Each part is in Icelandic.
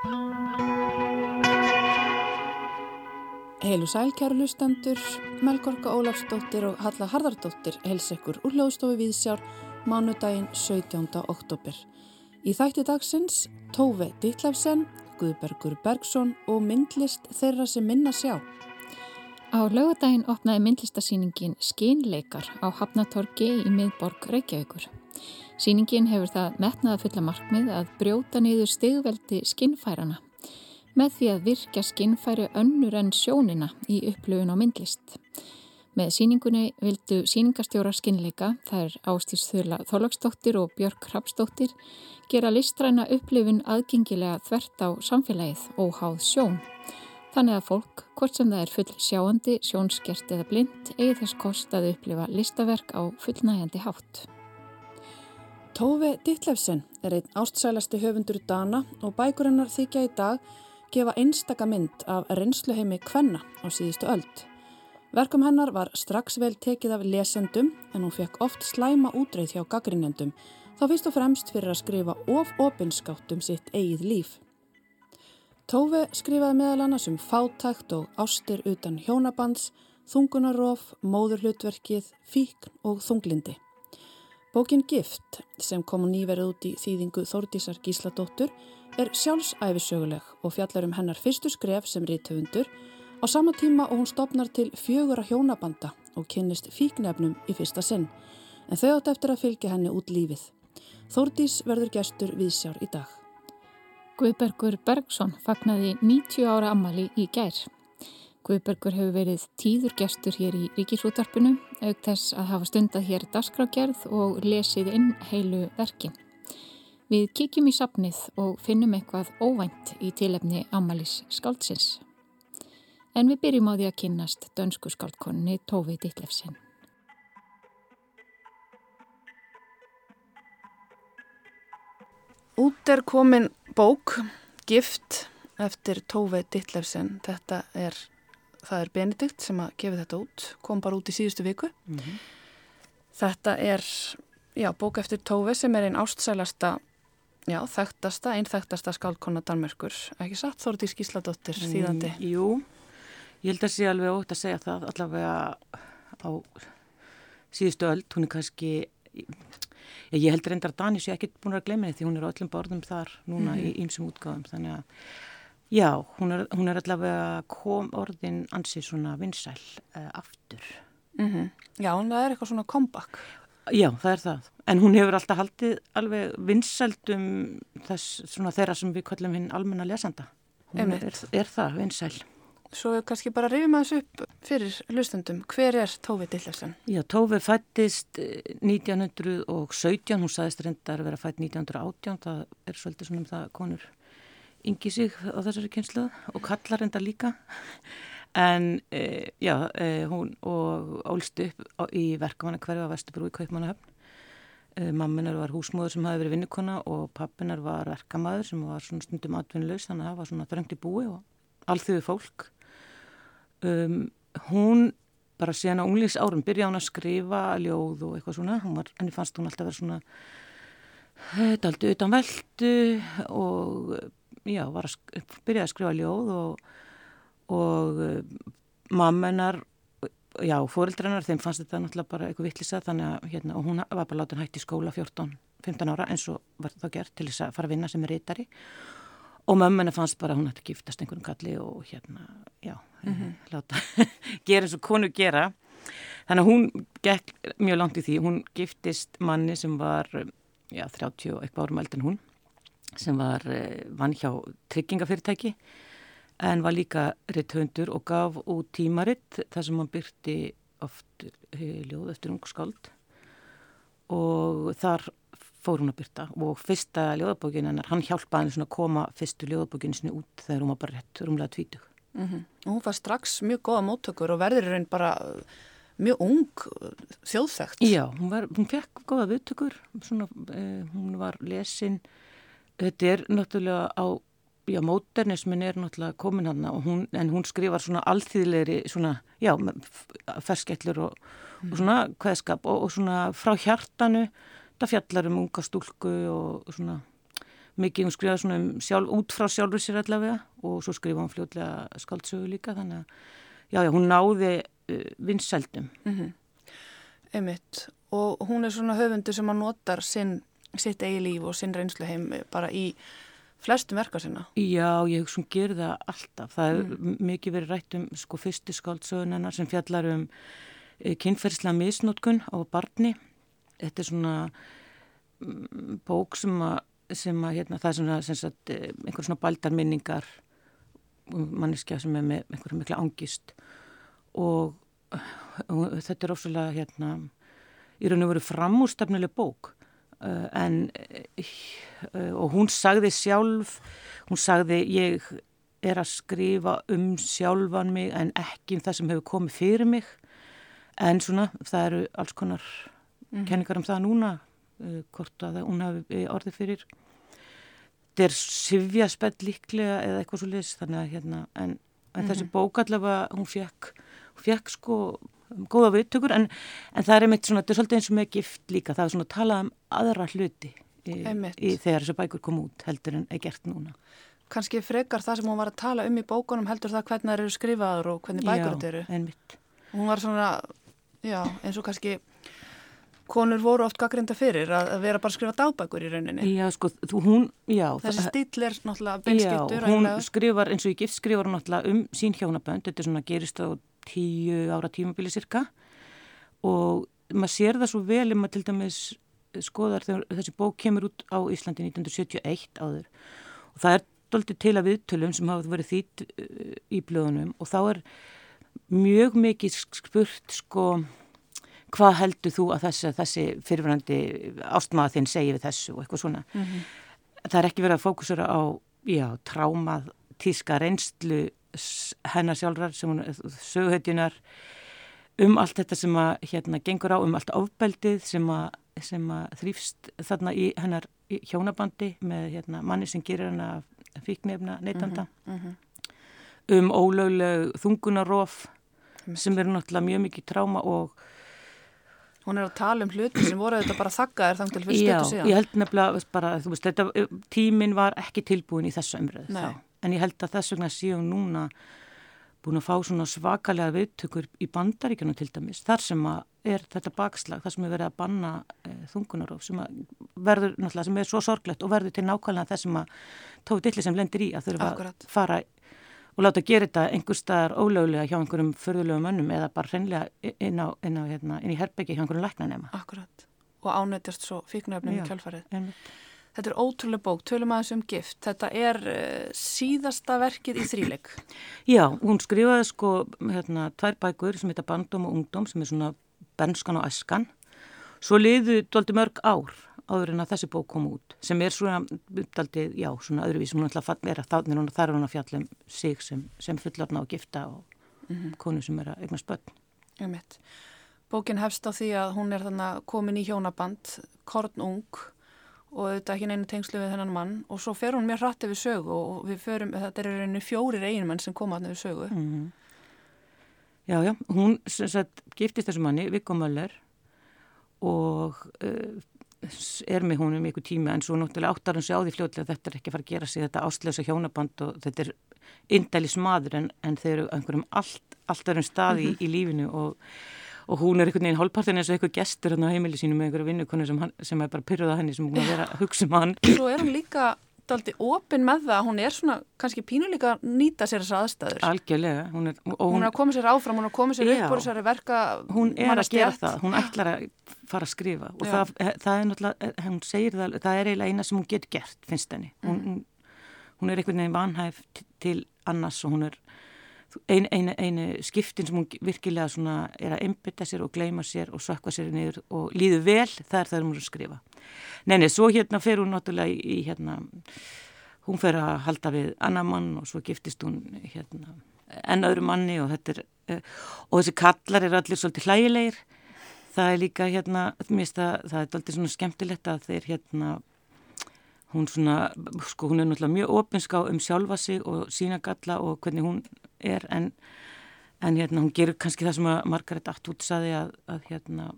Heilu sælkjæru lustendur, Melgorka Ólafsdóttir og Halla Harðardóttir hels ekkur úr hljóðstofu Víðsjár mánudaginn 17. oktober. Í þætti dagsins Tófi Dittlefsen, Guðbergur Bergson og myndlist þeirra sem minna sjá. Á lögadaginn opnaði myndlistasýningin Skinleikar á Hafnatorgi í miðborg Reykjavíkur. Sýningin hefur það metnaða fulla markmið að brjóta niður stigveldi skinnfærana með því að virkja skinnfæri önnur en sjónina í upplöfun á myndlist. Með síningunni vildu síningastjóra skinnleika, er Ástís Þurla Þorlagsdóttir og Björg Hrapsdóttir, gera listræna upplifun aðgengilega þvert á samfélagið og háð sjón. Þannig að fólk, hvort sem það er full sjáandi, sjónskert eða blind, eigi þess kost að upplifa listaverk á fullnægjandi hátt. Tófi Dittlefsen er einn ástsælasti höfundur Dana og bækurinnar þykja í dag gefa einstaka mynd af reynsluheimi Kvenna á síðustu öld. Verkum hennar var strax vel tekið af lesendum en hún fekk oft slæma útreið hjá gaggrinnendum þá fyrst og fremst fyrir að skrifa of opinskátt um sitt eigið líf. Tófi skrifaði meðal annars um fátækt og ástir utan hjónabands, þungunarof, móðurhlutverkið, fíkn og þunglindi. Bókin Gift sem kom nýverið út í þýðingu Þórdísar Gísladóttur er sjálfsæfisöguleg og fjallar um hennar fyrstu skref sem rítöfundur á sama tíma og hún stopnar til fjögura hjónabanda og kynnist fíknefnum í fyrsta sinn, en þau átt eftir að fylgja henni út lífið. Þórdís verður gestur viðsjár í dag. Guðbergur Bergson fagnaði 90 ára ammali í gær. Guðbergur hefur verið tíður gestur hér í ríkisútarpinu, auk þess að hafa stundað hér dasgrágerð og lesið inn heilu verkin. Við kíkjum í sapnið og finnum eitthvað óvænt í tilefni Amalis skáldsins. En við byrjum á því að kynnast dönsku skáldkonni Tófi Dittlefsen. Út er komin bók, gift, eftir Tófi Dittlefsen. Þetta er, það er Benedikt sem að gefa þetta út, kom bara út í síðustu viku. Mm -hmm. Þetta er, já, bók eftir Tófi sem er einn ástsælasta Já, þekktasta, einn þekktasta skálkonna Danmörkur, ekki satt Þórdís Gísladóttir mm, þýðandi? Jú, ég held að sé alveg ótt að segja það allavega á síðustu öll, hún er kannski, ég held reyndar að Daníus ég ekki búin að glemja því hún er öllum borðum þar núna mm -hmm. í einsum útgáðum, þannig að já, hún er, hún er allavega kom orðin ansið svona vinsæl uh, aftur. Mm -hmm. Já, það er eitthvað svona comeback. Já, það er það. En hún hefur alltaf haldið alveg vinsældum þess svona þeirra sem við kallum hinn almenna lesanda. Hún er, er það vinsæl. Svo kannski bara rifjum að þessu upp fyrir hlustundum. Hver er Tófi Dillefsen? Já, Tófi fættist 1917, eh, hún saðist reyndar að vera fætt 1918, það er svolítið svona um það konur yngi sig á þessari kynslu og kallar reyndar líka. En e, já, e, hún og ólst upp í verkamanna hverju á Vesturbrú í Kaupmannahöfn. E, Mamminar var húsmóður sem hafi verið vinnukona og pappinar var verkamaður sem var svona stundum atvinnulegs þannig að það var svona þröngt í búi og alþjóðu fólk. Um, hún bara síðan á unglýs árum byrjaði hún að skrifa ljóð og eitthvað svona. Var, henni fannst hún alltaf að vera svona þetta aldrei utan veldu og já, var að byrjaði að skrifa ljóð og og uh, mammenar já, fóreldrennar, þeim fannst þetta náttúrulega bara eitthvað vittlisa þannig að hérna, og hún var bara látið hægt í skóla 14-15 ára eins og var það gert til þess að fara að vinna sem er reytari og mömmuna fannst bara að hún hætti giftast einhverjum kalli og hérna, já, mm -hmm. láta gera eins og konu gera. Þannig að hún gekk mjög langt í því, hún giftist manni sem var já, 30 og eitthvað árum eld en hún sem var eh, vann hjá tryggingafyrirtæki en var líka ritthöndur og gaf út tímaritt þar sem hann byrti oft eh, ljóð eftir ung skald og þar fór hún að byrta og fyrsta ljóðabókin hennar, hann hjálpaði henni svona að koma fyrstu ljóðabókinu sinni út þegar hún var bara rétt rúmlega tvítug. Mm -hmm. Og hún var strax mjög góða móttökur og verður raun bara mjög ung þjóðþægt. Já, hún, var, hún fekk góða viðtökur, svona, eh, hún var lesin, þetta er náttúrulega á já, móternismin er náttúrulega komin hann en hún skrifar svona alþýðleiri svona, já, ferskellur og, mm. og svona hvaðskap og, og svona frá hjartanu það fjallar um unga stúlku og svona mikið hún skrifaði svona um sjálf, út frá sjálfur sér allavega og svo skrifaði hún fljóðlega skaldsögu líka þannig að já, já, hún náði uh, vinsældum. Mm -hmm. Einmitt og hún er svona höfundu sem að notar sinn, sitt eigi líf og sinn reynsluheim bara í flestum verka sinna. Já, ég hugsa hún gerir það alltaf. Það er mm. mikið verið rætt um sko fyrstu skaldsögunennar sem fjallar um uh, kynferðslega misnótkun á barni. Þetta er svona um, bók sem að sem að hérna, það er svona sagt, eh, einhver svona baldarminningar manneskja sem er með einhverja mikla angist og, og þetta er ofsalega hérna í raun og veru framúrstafnileg bók en uh, og hún sagði sjálf hún sagði ég er að skrifa um sjálfan mig en ekki um það sem hefur komið fyrir mig en svona það eru alls konar mm kenningar um það núna uh, hvort að hún hafi orðið fyrir þetta er sifjaspell líklega eða eitthvað svo list þannig að hérna en, en mm -hmm. þessi mhm. bók allavega hún fekk, hún fekk sko góða viðtökur en, en það er einmitt svona, þetta er svolítið eins og með gift líka það er svona að tala um aðra hluti í, í þegar þessi bækur kom út heldur en er gert núna Kanski frekar það sem hún var að tala um í bókunum heldur það hvernig það eru skrifaður og hvernig bækur þetta eru Já, einmitt Hún var svona, já, eins og kannski konur voru oft gaggrinda fyrir að vera bara að skrifa dagbækur í rauninni. Já, sko, þú, hún, já. Þessi stíl er náttúrulega beinskiptur. Já, hún skrifar eins og ég gift skrifar náttúrulega um sín hjónabönd, þetta er svona gerist á tíu ára tímabili cirka og maður sér það svo vel um að til dæmis skoðar þegar þessi bók kemur út á Íslandi 1971 áður og það er doldið til að viðtölum sem hafa verið þýtt uh, í blöðunum og þá er mjög mikið spurt sko hvað heldur þú að þessi, þessi fyrirvænandi ástmaða þinn segi við þessu og eitthvað svona. Mm -hmm. Það er ekki verið að fókusera á, já, trámað, tíska reynslu hennar sjálfrar sem hún söguhetjunar um allt þetta sem að hérna gengur á, um allt ofbeldið sem að, sem að þrýfst þarna í hennar hjónabandi með hérna manni sem gerir hennar fíknefna neytanda mm -hmm. um ólögleg þungunarof sem eru náttúrulega mjög mikið tráma og Hún er að tala um hluti sem voru þetta bara þakkaðir þangt til fyrir stötu síðan. Já, ég held nefnilega bara, þú veist, þetta, eh, tímin var ekki tilbúin í þessu umröðu þá. En ég held að þess vegna séum núna búin að fá svona svakalega viðtökur í bandaríkjunum til dæmis. Þar sem er þetta bakslag, þar sem er verið að banna e, þungunarof, sem verður náttúrulega, sem er svo sorglegt og verður til nákvæmlega þess sem að tóðu dilli sem lendir í að þurfa að fara og láta gera þetta einhver staðar ólögulega hjá einhverjum förðulegum önnum eða bara hreinlega inn, á, inn, á, hérna, inn í herbyggi hjá einhverjum læknanema. Akkurat. Og ánættjast svo fíknöfnum í kjálfarið. Einmitt. Þetta er ótrúlega bók, tölum aðeins um gift. Þetta er uh, síðasta verkið í þríleik. Já, hún skrifaði sko hérna tvær bækur sem heita Bandum og Ungdom sem er svona benskan og æskan. Svo liðu doldi mörg ár áður en að þessi bók kom út sem er svona uppdaldið, já, svona öðruvís hún er er að þátnir hún þarf hún að fjalla um sig sem, sem fullarna og gifta og mm -hmm. konu sem er að eigna spöld Bókin hefst á því að hún er þannig komin í hjónaband kornung og auðvitað ekki neina tengslu við þennan mann og svo fer hún mér hrætti við sögu og við förum, þetta er einu fjórir eiginmenn sem koma að nefnir sögu mm -hmm. Já, já, hún sagt, giftist þessu manni, Viggo Möller og uh, er með honum ykkur tíma en svo náttúrulega áttar hann sig á því fljóðlega að þetta er ekki að fara að gera sig þetta ástlösa hjónaband og þetta er indælis maður en, en þeir eru einhverjum allt, allt öðrum staði mm -hmm. í, í lífinu og, og hún er einhvern veginn hálfpartin eins og eitthvað gestur hann á heimili sínu með einhverju vinnukonu sem, sem er bara pyrruð á henni sem hún er að vera að hugsa um hann. Svo er hún líka daldi opinn með það, hún er svona kannski pínuleika að nýta sér þessar aðstæður. Algjörlega hún er, hún, hún er að koma sér áfram, hún er að koma sér upp úr þessari verka hún er að gera það, hún ætlar að fara að skrifa. Og það, það er náttúrulega, hún segir það það er eiginlega eina sem hún getur gert, finnst henni. Hún, mm. hún er einhvern veginn vanhæf til annars og hún er einu, einu, einu skiptin sem hún virkilega svona er að einbytta sér og gleima sér og sökka sér niður og líður vel, það er það hún er að skrifa Nei, nei, svo hérna fer hún náttúrulega í, hérna, hún fer að halda við annar mann og svo giftist hún hérna enn öðru manni og þetta er, uh, og þessi kallar er allir svolítið hlægilegir. Það er líka hérna, það, það er allir svona skemmtilegt að þeir hérna, hún svona, sko hún er náttúrulega mjög opinská um sjálfa sig og sína galla og hvernig hún er en, en hérna hún gerur kannski það sem að Margaret Atwood saði að, að hérna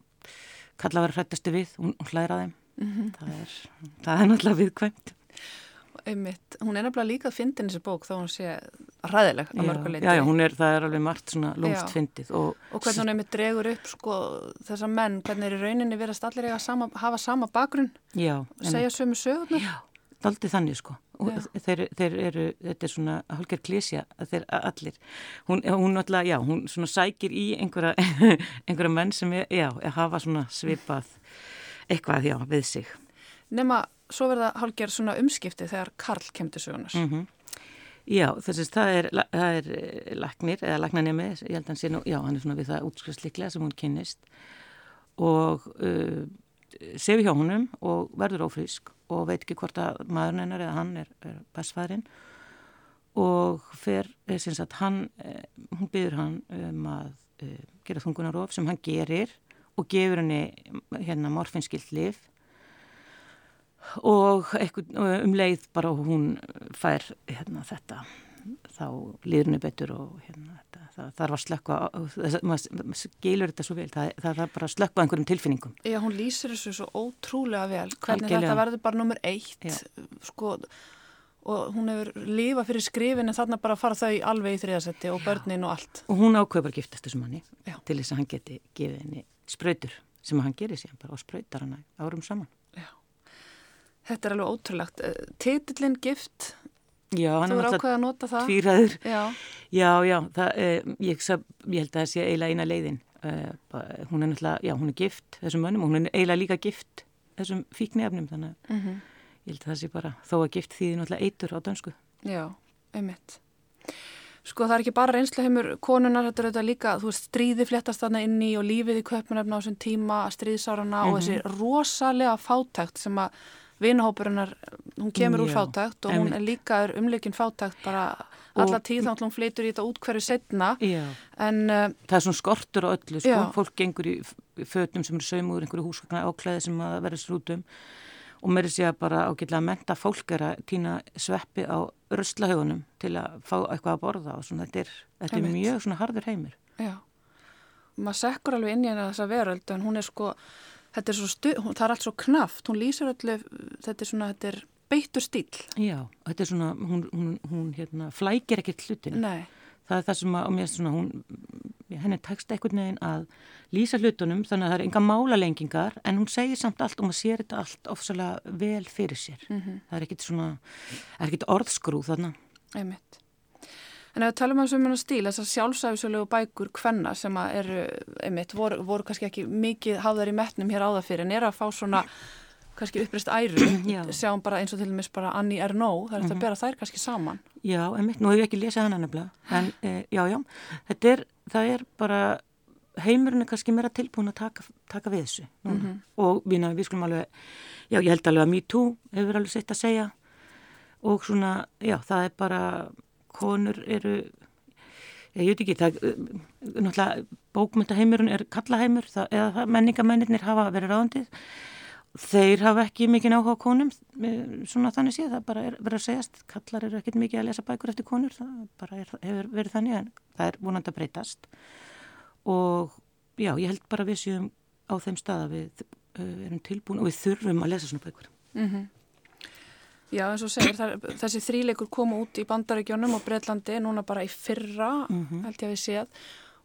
kalla að vera hrættastu við, hún, hún hlæðir að þeim. Mm -hmm. það, er, það er náttúrulega viðkvæmt einmitt. Hún er nefnilega líka að fyndin þessi bók þá hún sé ræðileg að mörguleiti. Já, já, hún er, það er alveg margt svona lúmst fyndið. Og, og hvernig hún einmitt dregur upp sko þessa menn, hvernig er í rauninni verðast allir eiga að hafa sama bakgrunn já, og segja sömu sögurnar. Já, aldrei þannig sko. Þeir, þeir eru, þetta er svona hálfgerð klísja að þeir allir. Hún, hún alltaf, já, hún svona sækir í einhverja, einhverja menn sem er, já, hafa svona svipað eitthvað, já, við sig. Nefna svo verða hálfgerð svona umskipti þegar Karl kemur til sögunar. Mm -hmm. Já, þess að það er, það er eh, lagnir eða lagnanemi, ég held að hann sé nú, já, hann er svona við það útskriftsliklega sem hún kynist og uh, sefi hjá húnum og verður ófrísk og veit ekki hvort að maðurinn hennar eða hann er, er bestfæðurinn og fer, sem sagt, hann, hún byður hann um að uh, gera þungunarof sem hann gerir og gefur henni hérna morfinskilt lif og um leið bara hún fær hérna, þetta. Þá líðurnu betur og hérna, þetta, það þarf að slökka maður skilur þetta svo vel. Það, það þarf bara að slökka einhverjum tilfinningum. Já, hún lýsir þessu svo ótrúlega vel. Hvernig Algjörlega. þetta verður bara nummer eitt Já. sko og hún hefur lífa fyrir skrifin en þarna bara fara þau alveg í þriðasetti og börnin og allt. Og hún ákveður giftast þessum manni Já. til þess að hann geti gefið henni spröytur sem hann gerir síðan bara og spröytar hann árum saman Þetta er alveg ótrúlegt. Eh, Titillin gift, já, þú er ákveðið að nota það? Tvíræður, já, já, já það, eh, ég, ég held að það sé eiginlega eina leiðin. Eh, hún er náttúrulega, já, hún er gift þessum mönnum og hún er eiginlega líka gift þessum fíknefnum, þannig að mm -hmm. ég held að það sé bara þó að gift því náttúrulega eitur á dönsku. Já, einmitt. Sko það er ekki bara reynsluheimur konunar, þetta er auðvitað líka, þú veist, stríði fléttast þarna inn í og lífið í köpmunarfna á þessum tíma, stríðsárarna mm -hmm. og mhm. þessi rosalega fátækt sem að vinahópurinnar, hún kemur Já, úr fátækt og hún er líka er umleikin fátækt bara alla tíð þá hún flytur í þetta út hverju setna en, uh, Það er svona skortur á öllu sko. fólk gengur í fötum sem eru saumur einhverju húsgagnar áklæði sem að vera srútum og mér er sér bara ágætlega að menta fólk er að týna sveppi á röstlahaugunum til að fá eitthvað að borða og svona, þetta er, þetta er mjög svona harður heimir Já, maður sekkur alveg inn í þessa veröld en hún er sko þetta er svo stu, það er allt svo knaft, hún lýsir öllu, þetta er svona, þetta er beittur stíl. Já, þetta er svona, hún, hún, hún hérna, flækir ekkert hlutinu. Nei. Það er það sem að, og mér er svona, hún, henni tekst eitthvað neginn að lýsa hlutunum þannig að það er enga málalengingar en hún segir samt allt og maður sér þetta allt ofsalega vel fyrir sér. Mm -hmm. Það er ekkert svona, er ekkert orðskrúð þarna. Einmitt. En ef við talum um þessum stíl, þessar sjálfsæfisölu bækur hvenna sem eru, einmitt, voru, voru kannski ekki mikið hafðar í metnum hér áða fyrir en er að fá svona kannski upprist æru, sjáum bara eins og til dæmis bara Annie Ernaux, það er -hmm. að mhm. bera þær kannski saman. Já, einmitt, nú hef ég ekki lesað hana nefnilega, en e, já, já, þetta er, það er bara, heimurinn er kannski meira tilbúin að taka, taka við þessu mm -hmm. og við, við skulum alveg, já, ég held alveg að Me Too hefur alveg sett að segja og svona, já, það er bara konur eru ég veit ekki, það náttúrulega bókmyndaheimurinn er kallaheimur það, eða menningamennir hafa verið ráðandið þeir hafa ekki mikið áhuga á konum svona þannig séð, það bara er verið að segjast kallar eru ekkit mikið að lesa bækur eftir konur það bara er, hefur verið þannig en það er vonandi að breytast. Og já, ég held bara við séum á þeim stað að við uh, erum tilbúin og við þurfum að lesa svona bækur. Mm -hmm. Já, eins og segir, þar, þessi þríleikur koma út í bandaríkjónum og Breitlandi núna bara í fyrra, mm -hmm. held ég að við séð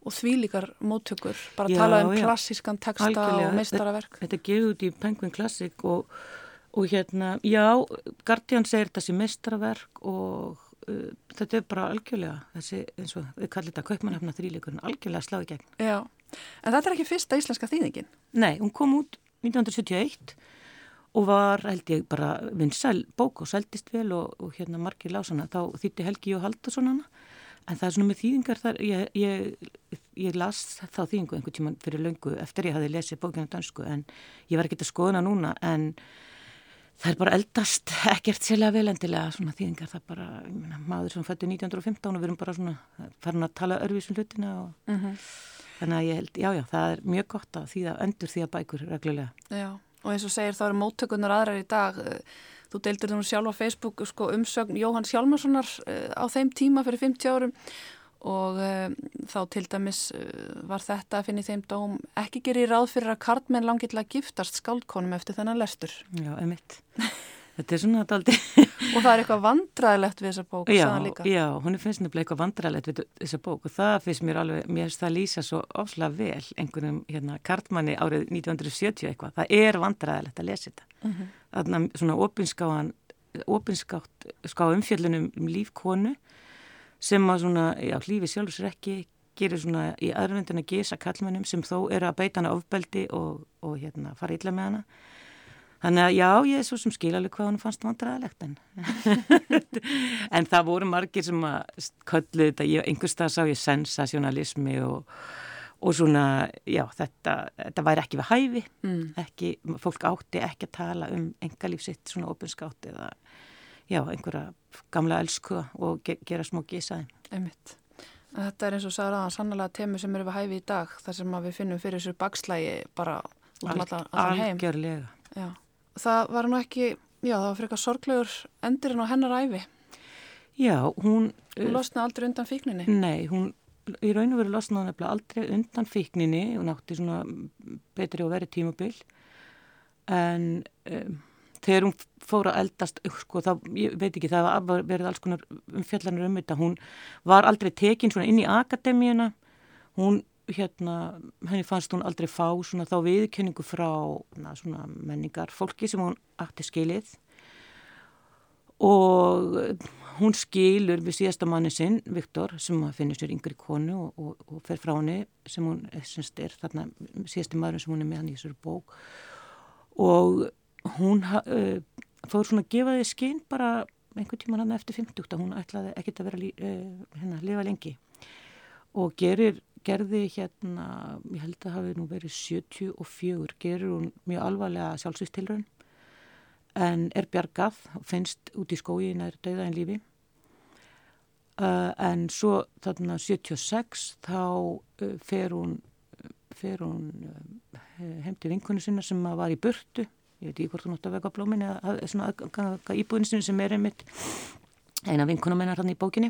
og því líkar móttökur bara já, tala um já. klassískan texta Algjörlega. og meistaraverk. Þetta gefur út í Penguin Classic og, og hérna já, Guardian segir þessi meistaraverk og uh, þetta er bara algjörlega þessi, eins og við kallum þetta kaupmannhafna þríleikurinn, algjörlega sláði gegn. Já, en þetta er ekki fyrsta íslenska þýðingin? Nei, hún kom út 1971 og var held ég bara vinsæl bók og sældist vel og, og hérna margir lásana þá þýtti Helgi og Haldursson hana. En það er svona með þýðingar þar ég, ég, ég las þá þýðingu einhvern tíman fyrir löngu eftir ég hafi lesið bókinu dansku en ég var ekki að skoðuna núna en það er bara eldast ekkert sérlega velendilega svona þýðingar. Það bara myna, maður sem fættu 1915 og við erum bara svona farin að tala örvísum hlutina og mm -hmm. þannig að ég held, já já, það er mjög gott að þýða, endur þýða bækur reglulega. Já og eins og segir þá eru móttökunar aðrar í dag. Þú deildur þú sjálf á Facebook sko, umsögn Jóhann Sjálmarssonar uh, á þeim tíma fyrir 50 árum. Og uh, þá til dæmis uh, var þetta að finna í þeim dóm ekki gerir ráð fyrir að til að giftast skáldkonum eftir þennan lestur. Já, emitt þetta er svona daldi og það er eitthvað vandræðilegt við þessa bók já, líka. já, hún er finnst nefnilega eitthvað vandræðilegt við þessa bók og það finnst mér alveg, mér finnst það lýsa svo ofslega vel einhvernum hérna Kartmanni árið 1970 eitthvað, það er vandræðilegt að lesa þetta mm -hmm. þarna svona opinskáðan opinskátt ská umfjöllunum um lífkonu sem að svona, já, hlífi sjálfsir ekki gerir svona í aðröndin að gesa kallmennum sem þó eru að beita hana ofbeldi og, og hérna fara illa með hana Þannig að já, ég er svo sem skil alveg hvað hann fannst vandræðilegt en en það voru margir sem að köllu þetta, einhverstað sá ég sensasjonalismi og, og svona, já, þetta, þetta væri ekki við hæfi, mm. ekki, fólk átti ekki að tala um engalíf sitt svona opinskátt eða já, einhverja gamla elsku og ge gera smó gísaði. Einmitt. Þetta er eins og sagður aðan sannlega temi sem eru við hæfi í dag, þar sem við finnum fyrir þessu bakslægi bara um allan heim. Algjörlega. Já það var nú ekki, já það var fyrir eitthvað sorglegur endurinn á hennar æfi. Já, hún... Hún losnaði aldrei undan fíkninni? Nei, hún í raun og veru losnaði nefnilega aldrei undan fíkninni og nátti svona betri og veri tímabill en um, þegar hún fór að eldast, sko, það, ég veit ekki, það var verið alls konar umfjallanur um þetta, hún var aldrei tekin svona inn í akademíuna, hún hérna, henni fannst hún aldrei fá svona þá viðkynningu frá na, svona menningar fólki sem hún afti skilið. Og hún skilur við síðasta manni sinn, Viktor, sem finnir sér yngri konu og, og, og fer frá henni sem hún semst er þarna síðasti maður sem hún er með hann í þessari bók. Og hún uh, fór svona að gefa þið skinn bara einhvern tíman hann eftir 50 hún ætlaði ekkert að vera uh, hérna, lifa lengi. Og gerir gerði hérna, ég held að hafi nú verið 74, gerur hún mjög alvarlega sjálfsvístilrun en er bjargað finnst út í skói nær döða en lífi. Uh, en svo þarna 76 þá uh, fer hún, fer hún uh, heim til vinkunni sinna sem var í burtu. Ég veit ekki hvort hún átti að vega blómin eða svona íbúinu sinni sem er einmitt eina vinkunum hennar hann í bókinni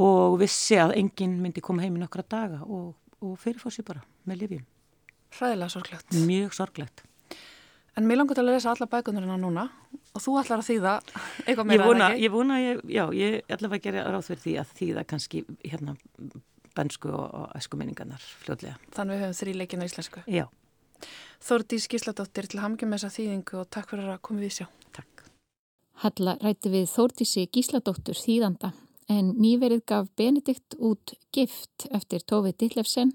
og vissi að enginn myndi koma heim í nokkra daga og, og fyrirfór sér bara með lifjum. Hræðilega sorglegt. Mjög sorglegt. En mér langar til að lesa alla bækundurina núna og þú ætlar að þýða eitthvað meira en ekki? Ég vona, ég, já, ég ætla að gera ráð fyrir því að þýða kannski hérna bensku og, og esku minningarnar fljóðlega. Þannig við höfum þrý leikin á íslensku. Já. Þórdís Gísladóttir til hamngjum með þessa þýðingu og takk fyrir að komið við sjá. Takk. Halla rætti við Þórdísi Gísladóttur þýðanda en nýverið gaf Benedikt út gift eftir Tófi Dillefsen,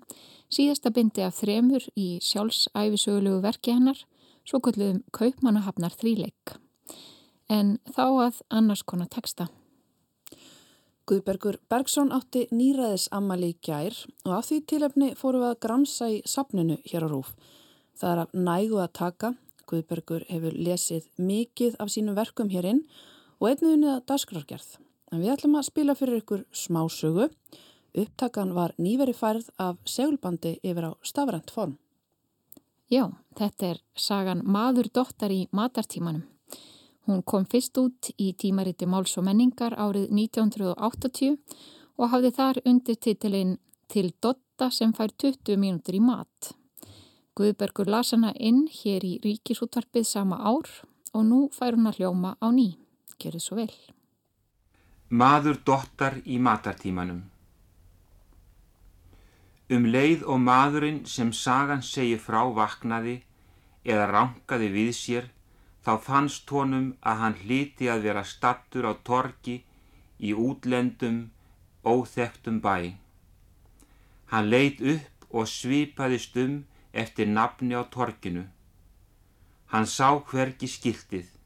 síðasta bindi af þremur í sjálfsæfisögulegu verki hennar, svo kalluðum Kaupmannahafnar þríleik. En þá að annars konar texta. Guðbergur Bergson átti nýraðis ammali í gær og af því tilefni fóru við að gramsa í sapninu hér á Rúf. Það er af nægu að taka. Guðbergur hefur lesið mikið af sínum verkum hérinn og einniðunnið að dasgrargerð. En við ætlum að spila fyrir ykkur smásögu. Upptakan var nýveri færð af seglbandi yfir á stafrænt form. Já, þetta er sagan Maður dottar í matartímanum. Hún kom fyrst út í tímariti Máls og menningar árið 1980 og hafði þar undir titilinn Til dotta sem fær 20 mínútur í mat. Guðbergur las hana inn hér í ríkisútvarpið sama ár og nú fær hún að hljóma á ný. Gerðu svo vel. Maður dottar í matartímanum. Um leið og maðurinn sem sagan segir frá vaknaði eða rankaði við sér þá fannst honum að hann hliti að vera stattur á torki í útlendum, óþektum bæ. Hann leit upp og svipaðist um eftir nafni á torkinu. Hann sá hverki skiltið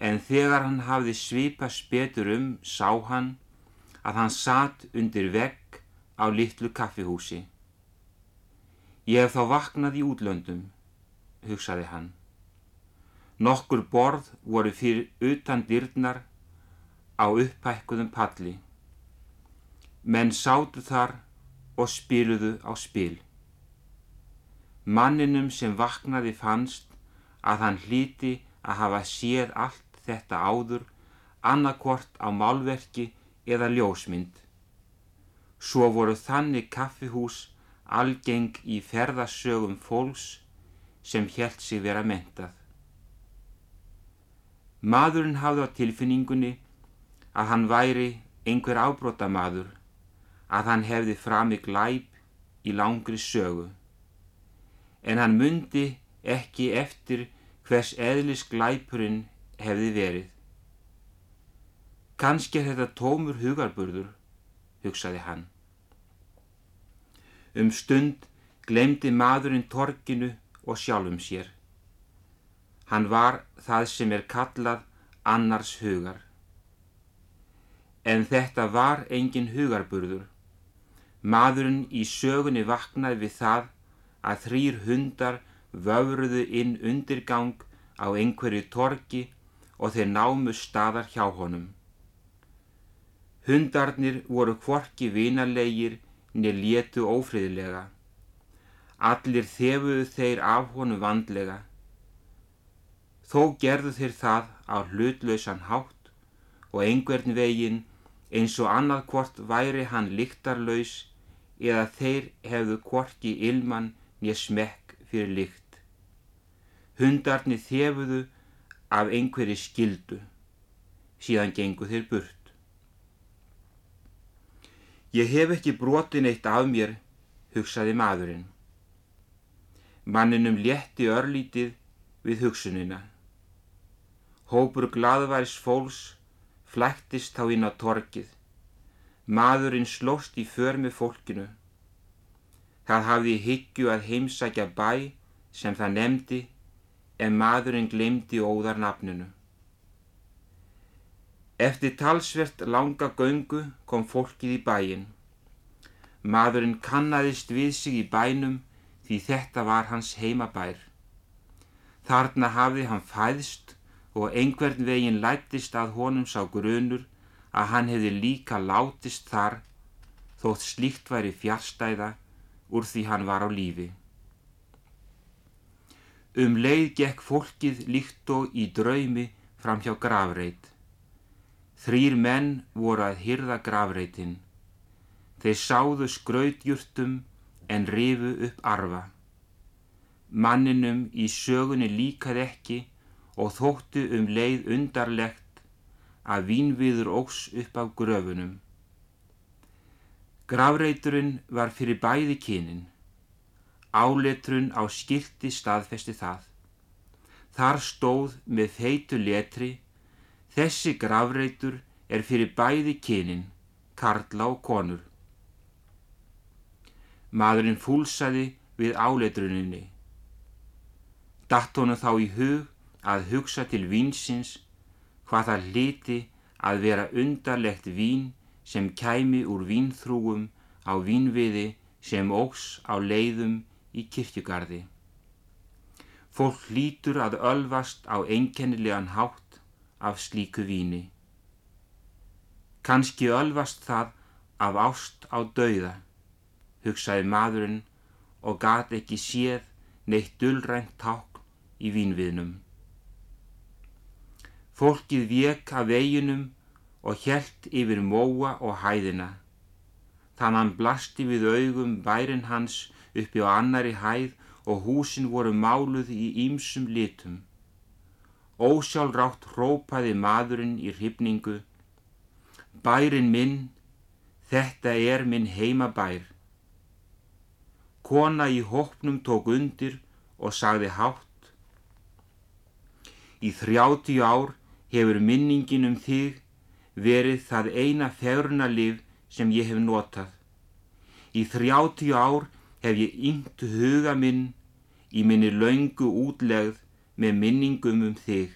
en þegar hann hafði svipast betur um sá hann að hann satt undir vegg á litlu kaffihúsi. Ég hef þá vaknað í útlöndum, hugsaði hann. Nokkur borð voru fyrir utan dyrnar á upphækkuðum palli. Menn sátu þar og spiluðu á spil. Manninum sem vaknaði fannst að hann hlíti að hafa séð allt þetta áður annarkvort á málverki eða ljósmynd. Svo voru þannig kaffihús algeng í ferðasögum fólks sem helt sig vera mentað. Maðurinn hafði á tilfinningunni að hann væri einhver ábrótamaður, að hann hefði framið glæp í langri sögu. En hann myndi ekki eftir hvers eðlis glæpurinn hefði verið. Kanski er þetta tómur hugarburður, hugsaði hann. Um stund glemdi maðurinn torkinu og sjálfum sér. Hann var það sem er kallað annars hugar. En þetta var engin hugarburður. Maðurinn í sögunni vaknaði við það að þrýr hundar vöfruðu inn undirgang á einhverju torki og þeir námu staðar hjá honum. Hundarnir voru kvorki vinarlegir niður létu ófriðlega. Allir þefuðu þeir af honum vandlega. Þó gerðu þeir það á hlutlausan hátt og einhvern veginn eins og annað hvort væri hann líktarlaus eða þeir hefðu kvorki ilman nýja smekk fyrir líkt. Hundarnir þefuðu af einhverju skildu, síðan gengu þeir burt. Ég hef ekki brotin eitt af mér, hugsaði maðurinn. Manninum létti örlítið við hugsunina. Hópur gladværis fólks flæktist þá inn á torkið. Maðurinn slóst í för með fólkinu. Það hafði higgju að heimsækja bæ sem það nefndi en maðurinn glemdi óðar nafninu. Eftir talsvert langa göngu kom fólkið í bæin. Maðurinn kannadist við sig í bænum því þetta var hans heimabær. Þarna hafði hann fæðst og einhvern veginn lættist að honum sá grunur að hann hefði líka látist þar þótt slíkt væri fjárstæða úr því hann var á lífi. Um leið gekk fólkið líkt og í draumi fram hjá gravreit. Þrýr menn voru að hyrða gravreitin. Þeir sáðu skrautjurtum en rifu upp arfa. Manninum í sögunni líkað ekki og þóttu um leið undarlegt að vínviður ógs upp af gröfunum. Gravreiturinn var fyrir bæði kynin. Áletrun á skilti staðfesti það. Þar stóð með feitu letri Þessi gravreitur er fyrir bæði kynin, karla og konur. Maðurinn fúlsaði við áleitruninni. Datt honu þá í hug að hugsa til vínsins hvað það hliti að vera undarlegt vín sem kæmi úr vínþrúum á vínviði sem ógs á leiðum í kirkjugarði. Fólk hlítur að ölvast á einkennilegan hátt af slíku víni. Kanski ölvast það af ást á dauða, hugsaði maðurinn og gat ekki séð neitt dullrænt ták í vínviðnum. Fólkið vek af veginum og hjælt yfir móa og hæðina. Þann hann blasti við augum bærin hans uppi á annari hæð og húsin voru máluð í ýmsum litum. Ósjálfrátt hrópaði maðurinn í hrifningu. Bærin minn, þetta er minn heimabær. Kona í hópnum tók undir og sagði hátt. Í þrjátíu ár hefur minningin um þig verið það eina fegurnalif sem ég hef notað. Í þrjátíu ár hef ég yngt huga minn í minni laungu útlegð með minningum um þig.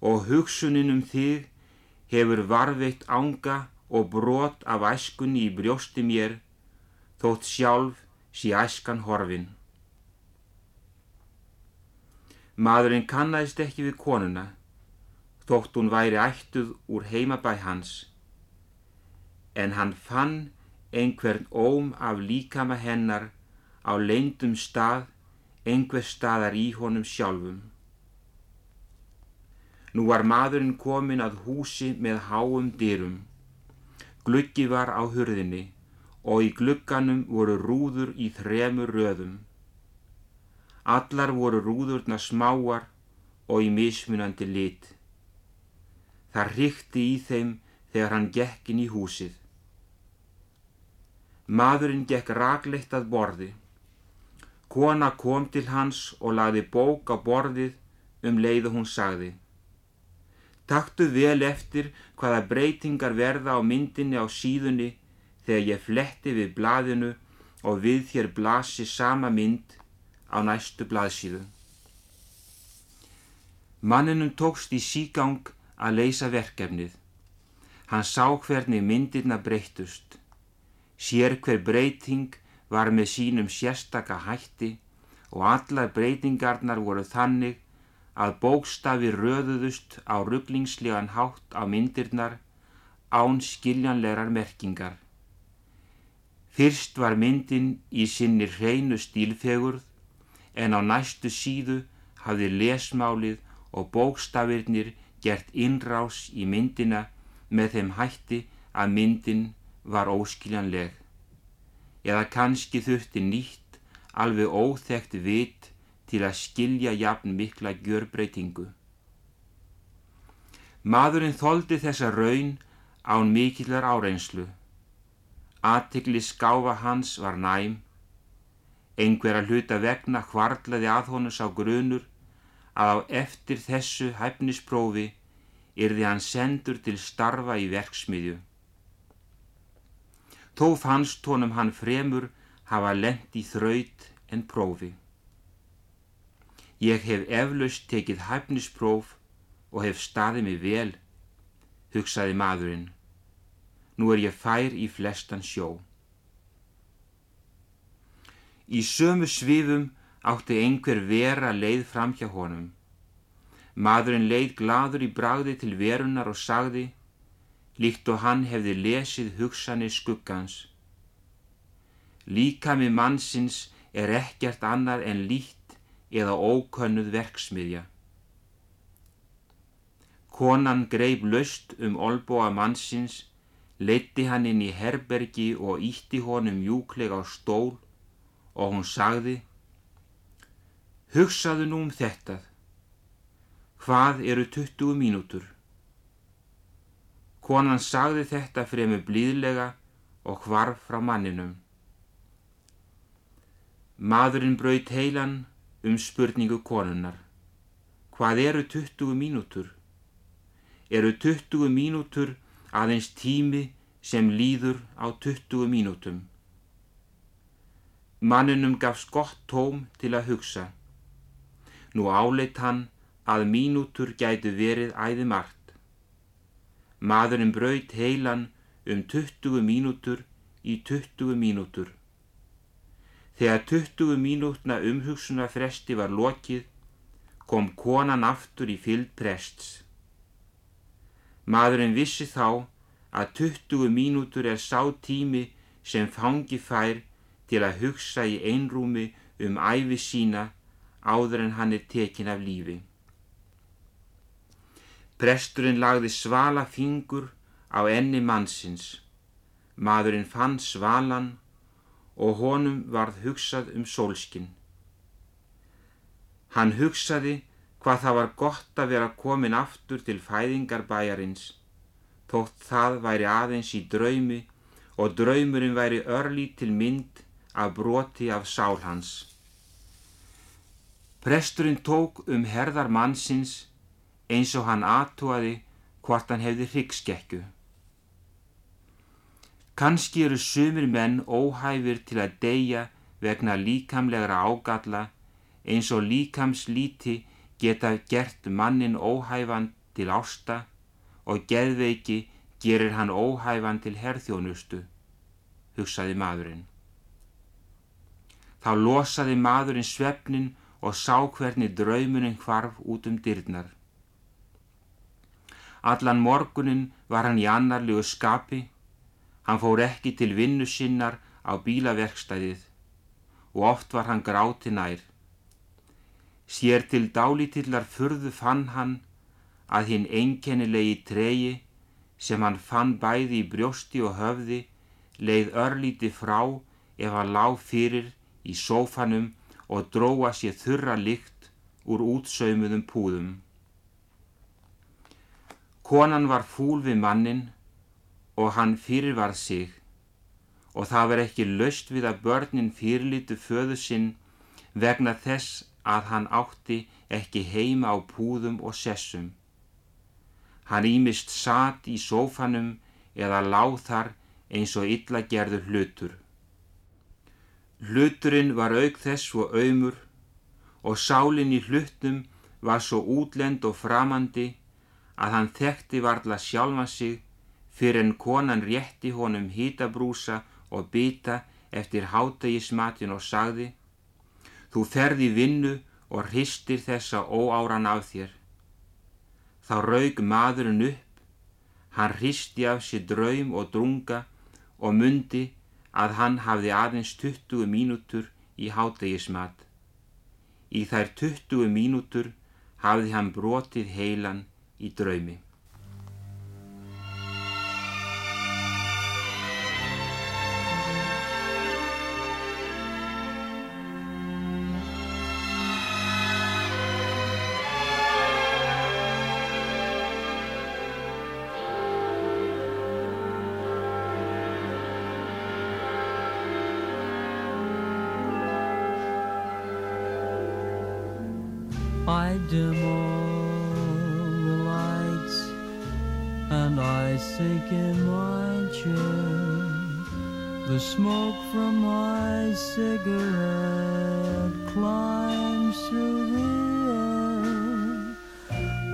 Og hugsunin um þig hefur varveitt ánga og brot af æskunni í brjósti mér, þótt sjálf sí æskan horfin. Maðurinn kannæðist ekki við konuna, þótt hún væri ættuð úr heimabæ hans, en hann fann einhvern óm af líkama hennar á leindum stað, einhver staðar í honum sjálfum. Nú var maðurinn komin að húsi með háum dyrum. Gluggi var á hurðinni og í glugganum voru rúður í þremur röðum. Allar voru rúðurna smáar og í mismunandi lit. Það hrykti í þeim þegar hann gekk inn í húsið. Maðurinn gekk ragleitt að borði. Kona kom til hans og lagði bók á borðið um leið og hún sagði. Taktu vel eftir hvaða breytingar verða á myndinni á síðunni þegar ég fletti við blaðinu og við þér blasi sama mynd á næstu blaðsíðu. Manninum tókst í sígang að leysa verkefnið. Hann sá hvernig myndirna breytust. Sér hver breyting var með sínum sérstaka hætti og allar breytingarnar voru þannig að bókstafi röðuðust á rugglingslegan hátt á myndirnar án skiljanlegar merkingar. Fyrst var myndin í sinni hreinu stílfegurð en á næstu síðu hafði lesmálið og bókstafirnir gert innrás í myndina með þeim hætti að myndin var óskiljanleg. Eða kannski þurfti nýtt alveg óþekkt vit til að skilja jafn mikla gjörbreytingu. Maðurinn þóldi þessa raun án mikillar áreinslu. Aðtikli skáfa hans var næm, einhverja hluta vegna hvarlaði að honum sá grunur að á eftir þessu hæfnisprófi yrði hann sendur til starfa í verksmiðju. Þó fannst honum hann fremur hafa lent í þraut en prófi. Ég hef eflaust tekið hæfnispróf og hef staðið mig vel, hugsaði maðurinn. Nú er ég fær í flestan sjó. Í sömu svifum átti einhver vera leið fram hjá honum. Maðurinn leið gladur í bragði til verunar og sagði, líkt og hann hefði lesið hugsanir skuggans. Líkami mannsins er ekkert annar en lít eða ókönnuð verksmiðja. Konan greip löst um olbóa mannsins Leitti hann inn í herbergi og ítti honum mjúklega á stól og hún sagði Hugsaðu nú um þetta. Hvað eru 20 mínútur? Konan sagði þetta fremur blíðlega og hvarf frá manninum. Maðurinn braut heilan um spurningu konunnar. Hvað eru 20 mínútur? Eru 20 mínútur aðeins tími sem líður á 20 mínútum. Manninum gafst gott tóm til að hugsa. Nú áleitt hann að mínútur gætu verið æði margt. Maðurinn braut heilan um 20 mínútur í 20 mínútur. Þegar 20 mínútna umhugsuna fresti var lokið, kom konan aftur í fylg prests. Maðurinn vissi þá að 20 mínútur er sá tími sem fangi fær til að hugsa í einrúmi um æfi sína áður en hann er tekin af lífi. Presturinn lagði svala fingur á enni mannsins. Maðurinn fann svalan og honum varð hugsað um sólskinn. Hann hugsaði hvað það var gott að vera komin aftur til fæðingarbæjarins, þótt það væri aðeins í draumi og draumurinn væri örlítil mynd af broti af sál hans. Presturinn tók um herðar mannsins eins og hann aðtúaði hvort hann hefði hryggskekkju. Kanski eru sumir menn óhæfir til að deyja vegna líkamlegra ágalla eins og líkamslíti geta gert mannin óhæfan til ásta og geðveiki gerir hann óhæfan til herþjónustu, hugsaði maðurinn. Þá losaði maðurinn svefnin og sá hvernig draumuninn hvarf út um dyrnar. Allan morgunin var hann í annarlegu skapi, hann fór ekki til vinnu sinnar á bílaverkstæðið og oft var hann gráti nær. Sér til dálítillar furðu fann hann að hinn einkennilegi treyi sem hann fann bæði í brjósti og höfði leið örlíti frá ef hann lág fyrir í sófanum og dróa sér þurra lykt úr útsaumuðum púðum. Konan var fúl við mannin og hann fyrirvarð sig og það var ekki löst við að börnin fyrirlitu föðu sinn vegna þess að hann átti ekki heima á púðum og sessum. Hann ímist satt í sófanum eða láð þar eins og illa gerður hlutur. Hluturinn var auk þess svo auðmur og sálinn í hlutnum var svo útlend og framandi að hann þekkti varla sjálfa sig fyrir en konan rétti honum hýtabrúsa og byta eftir hátegismatin og sagði Þú ferði vinnu og hristir þessa óáran af þér. Þá raug maðurinn upp, hann hristi af sér draum og drunga og mundi að hann hafði aðeins 20 mínútur í hátegismat. Í þær 20 mínútur hafði hann brotið heilan í draumi. I demore and I sink in my chair. The smoke from my cigarette climbs through the air.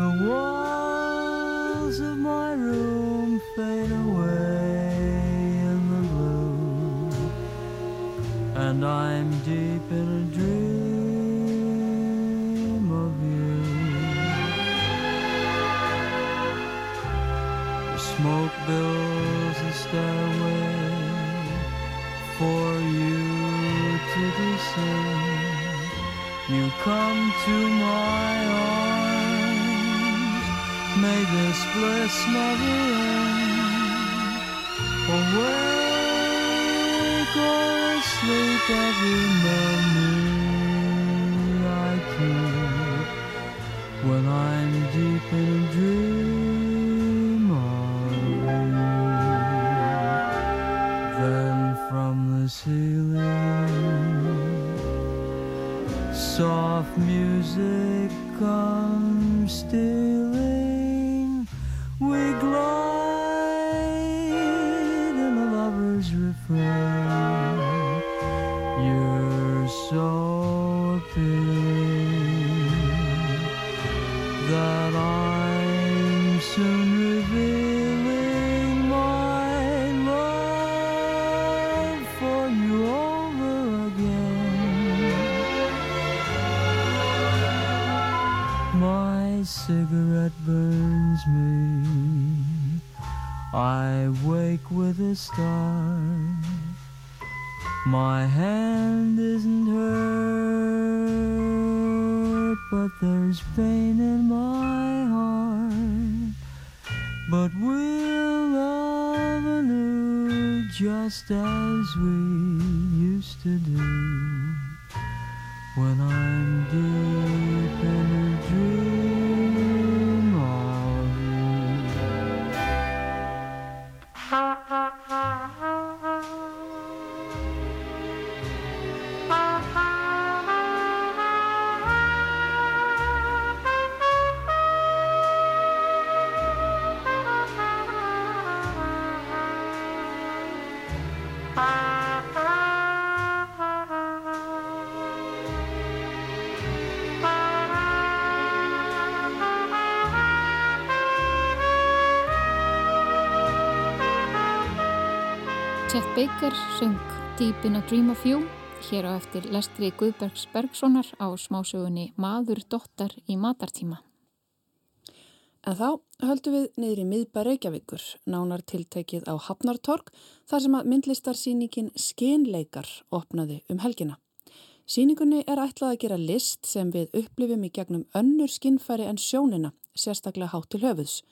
The walls of my room fade away in the blue, and I'm deep in a dream smoke builds a stairway for you to descend. You come to my arms. May this bliss never end. Awake or asleep, every memory I keep when I'm deep in a dream soft music My cigarette burns me. I wake with a start. My hand isn't hurt, but there's pain in my heart. But we'll love anew just as we used to do. When I'm deep in Baker söng Deep in a Dream of You hér á eftir lestri Guðbergs Bergsonar á smásögunni Maður dottar í matartíma. En þá höldum við niður í miðbæ Reykjavíkur, nánar tiltekið á Hafnartorg, þar sem að myndlistarsýningin Skinleikar opnaði um helgina. Sýningunni er ætlað að gera list sem við upplifum í gegnum önnur skinnfæri en sjónina, sérstaklega hátt til höfuðs.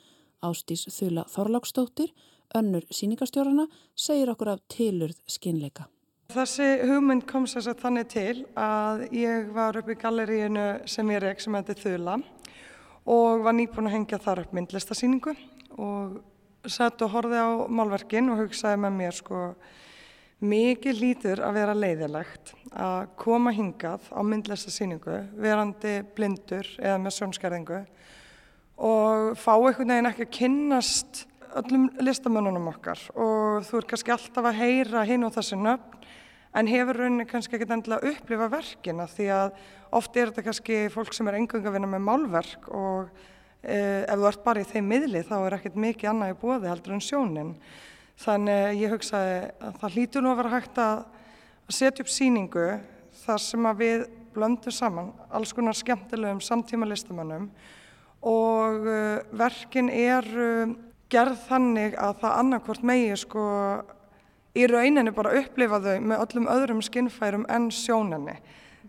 Ástís Þula Þorláksdóttir, önnur sýningastjórana, segir okkur af tilurð skinleika. Þessi hugmynd kom sér sér þannig til að ég var upp í galleríinu sem ég reik sem heitir Þula og var nýbúin að hengja þar upp myndlistasýningu og sett og horfið á málverkin og hugsaði með mér sko mikið lítur að vera leiðilegt að koma hingað á myndlistasýningu verandi blindur eða með sjónskerðingu og fá einhvern veginn ekki að kynnast öllum listamönnunum okkar og þú er kannski alltaf að heyra hinn og þessi nöfn en hefur rauninni kannski ekki endilega að upplifa verkina því að oft er þetta kannski fólk sem er engung að vinna með málverk og eh, ef þú ert bara í þeim miðli þá er ekkert mikið annað í bóði heldur en sjónin. Þannig ég hugsaði að það hlýtur nú að vera hægt að, setja upp síningu þar sem að við blöndum saman alls konar skemmtilegum samtíma listamönnum og uh, verkin er gerð þannig að það annarkvort megi sko í rauninni bara upplifa þau með öllum öðrum skinnfærum en sjóninni.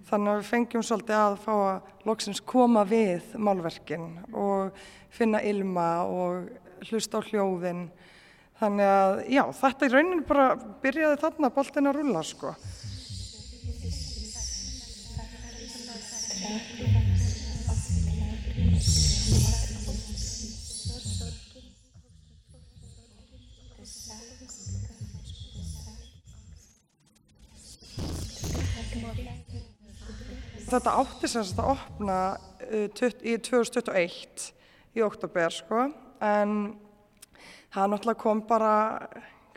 Þannig að við fengjum svolítið að fá að loksins koma við málverkin og finna ilma og hlusta á hljóðin. Þannig að já, þetta í rauninni bara byrjaði þarna boltin að rulla sko. Þetta átti sem sagt að opna uh, í 2021 í oktober sko. En það náttúrulega kom bara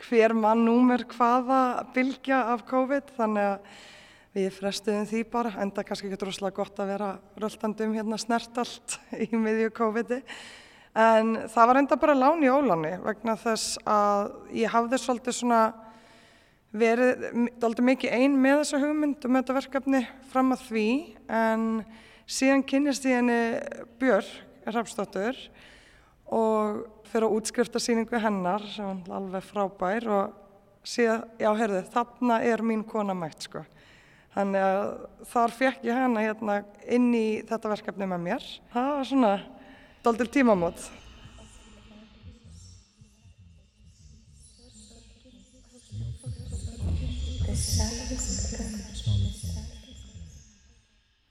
hver mann númer hvaða bylgja af COVID þannig að við frestuðum því bara enda kannski ekki droslega gott að vera röltandi um hérna snertalt í miðju COVID-i. En það var enda bara lán í óláni vegna þess að ég hafði svolítið svona verið aldrei mikið ein með þessa hugmynd um þetta verkefni fram að því en síðan kynnist ég henni Björk Rapsdóttur og fyrir að útskrifta síningu hennar sem var alveg frábær og síðan, já heyrðu, þarna er mín kona mætt sko. Þannig að þar fekk ég hana hérna inn í þetta verkefni með mér. Það var svona daldur tímamót.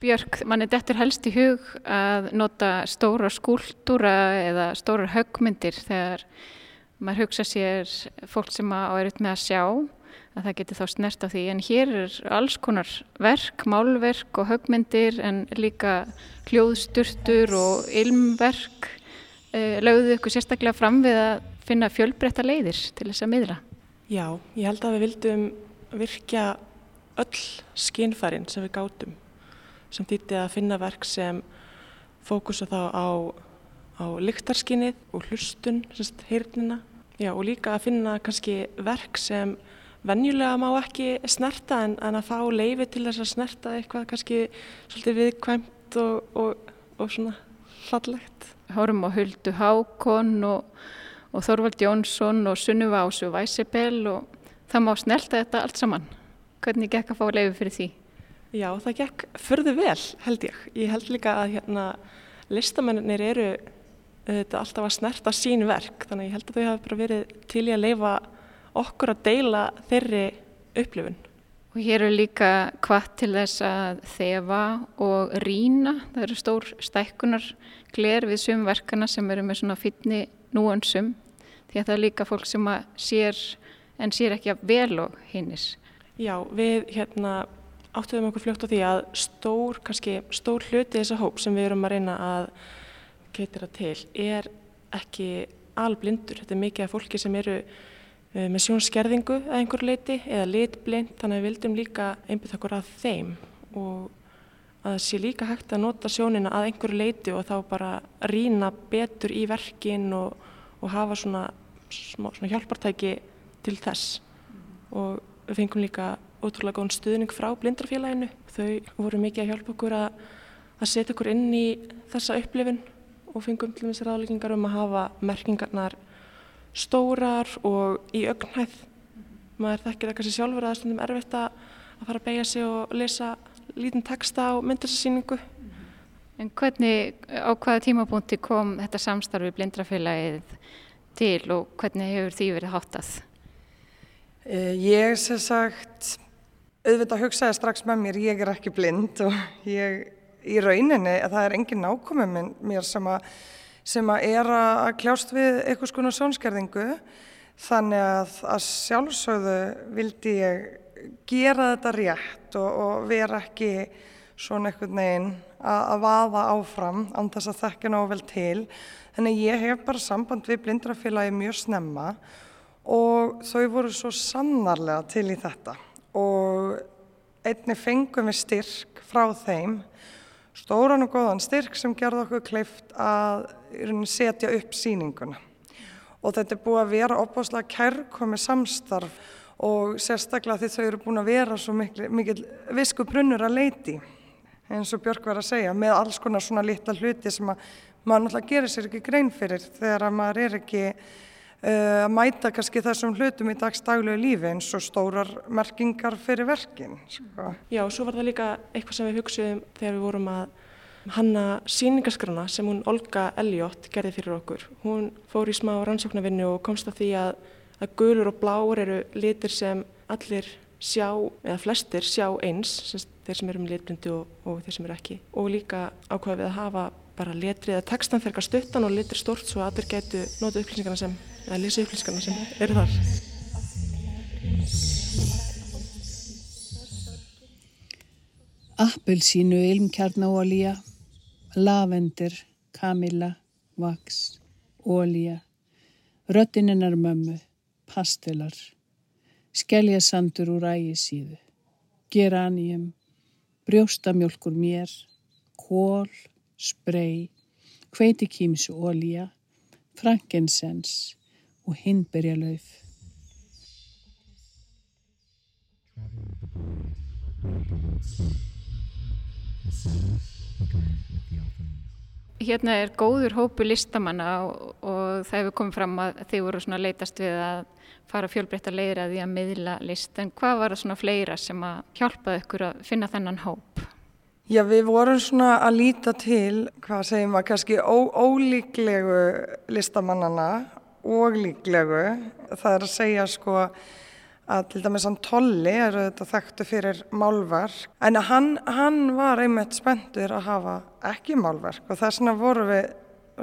Björk, manni dettur helst í hug að nota stóra skúltúra eða stórar höggmyndir þegar maður hugsa sér fólk sem á erut með að sjá að það geti þá snert á því en hér er alls konar verk, málverk og höggmyndir en líka hljóðsturtur og ilmverk eh, lögðu ykkur sérstaklega fram við að finna fjölbreytta leiðir til þess að miðla. Já, ég held að við vildum virkja öll skinnfærin sem við gátum sem þýtti að finna verk sem fókusa þá á, á lyktarskinnið og hlustun, semst heyrnina. Já, og líka að finna kannski verk sem venjulega má ekki snerta en, en að fá leifi til þess að snerta eitthvað kannski svolítið viðkvæmt og, og, og svona hlallegt. Hórum á Huldu Hákon og, og Þorvald Jónsson og Sunnuva Ásu Væsibel og það má snerta þetta allt saman. Hvernig gekk að fá leifi fyrir því? Já, það gekk förðu vel held ég. Ég held líka að hérna, listamennir eru þetta, alltaf að snerta sín verk þannig að ég held að þau hafi bara verið til í að leifa okkur að deila þeirri upplifun. Og hér eru líka hvað til þess að þefa og rína. Það eru stór stækkunar gler við sumverkana sem eru með svona fyrni núansum því að það er líka fólk sem sér en sér ekki að vel og hinnis. Já, við hérna áttuðum okkur fljótt á því að stór, kannski stór hluti þessa hóp sem við erum að reyna að keitira til er ekki alblindur. Þetta er mikið af fólki sem eru uh, með sjónskerðingu að einhver leiti eða litblind þannig að við vildum líka einbjöð okkur að þeim og að það sé líka hægt að nota sjónina að einhverju leiti og þá bara rína betur í verkin og, og hafa svona, svona hjálpartæki til þess og við fengum líka ótrúlega góðan stuðning frá blindrafélaginu. Þau voru mikið að hjálpa okkur að, að setja okkur inn í þessa upplifun og fengum til þessi ráðleggingar um að hafa merkingarnar stórar og í augnhæð. Maður þekkir það kannski sjálfur að það er stundum erfitt að, fara að beigja sig og lesa lítinn texta á myndarsýningu. En hvernig, á hvaða tímabúnti kom þetta samstarfi blindrafélagið til og hvernig hefur því verið háttað? Ég sem sagt auðvitað hugsaði strax með mér, ég er ekki blind og ég í rauninni, það er engin nákomið minn mér sem að, sem að er að kljást við eitthvað skona sjónskerðingu. Þannig að, að sjálfsögðu vildi ég gera þetta rétt og, og vera ekki svona einhvern veginn að, að vaða áfram án þess að þekka ná vel til. Þannig ég hef bara samband við blindrafélagi mjög snemma og þau voru svo sannarlega til í þetta. Og einni fengum við styrk frá þeim stóran og góðan styrk sem gerði okkur kleift að setja upp síninguna og þetta er búið að vera opáslega kærkomi samstarf og sérstaklega því þau eru búin að vera svo mikil, visku brunnur að leiti eins og Björk var að segja með alls konar svona litla hluti sem að maður náttúrulega gerir sér ekki grein fyrir þegar að maður er ekki að mæta kannski þessum hlutum í dagstagluðu lífi eins og stórar merkingar fyrir verkin. Sko. Já, svo var það líka eitthvað sem við hugsuðum þegar við vorum að hanna síningaskrana sem hún Olga Elliot gerði fyrir okkur. Hún fór í smá rannsóknarvinnu og komst að því að, að gulur og blár eru litir sem allir sjá, eða flestir sjá eins, þeir sem eru með litblindu og, og þeir sem eru ekki. Og líka ákvaða við að hafa bara letrið eða textan fyrir stuttan og letri stort svo að allir getu nota upplýsingarna sem, eða lýsa upplýsingarna sem eru þar. Appelsínu ilmkjarnaólíja, lavendir, kamilla, vaks, ólíja, röttininnar mömmu, pastelar, skelljasandur úr ægisíðu, geranium, brjóstamjölkur mér, kól, sprey, hveitikímsu ólíja, frankensens og hinberjalauf. Hérna er góður hópu listamanna og, og það hefur komið fram að þið voru svona leitast við að fara fjölbreytta leiðir að því að miðla list en hvað var það svona fleira sem að hjálpaði ykkur að finna þennan hóp? Já, við vorum svona að líta til, hvað segjum að kannski ó, ólíklegu listamannana og líklegu. Það er að segja sko að til dæmis hann Tolli er þetta þekktu fyrir málverk. En hann, hann var einmitt spenntur að hafa ekki málverk og þess vegna voru við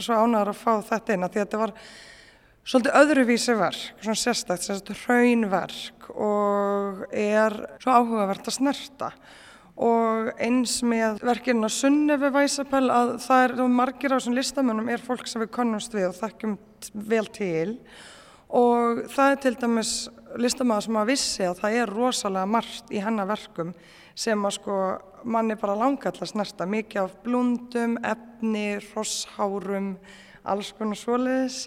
svo ánæður að fá þetta inn að því að þetta var svolítið öðruvísi verk, svona sérstækt, sérstækt hraunverk og er svo áhugavert að snerta og eins með verkirna Sunnefi Væsapel að það er margir á þessum listamönnum er fólk sem við konnumst við og þekkjum vel til. Og það er til dæmis listamæður sem að vissi að það er rosalega margt í hennar verkum sem að sko manni bara langallast næsta mikið af blundum, efni, rosshárum, alls konar svoleiðis.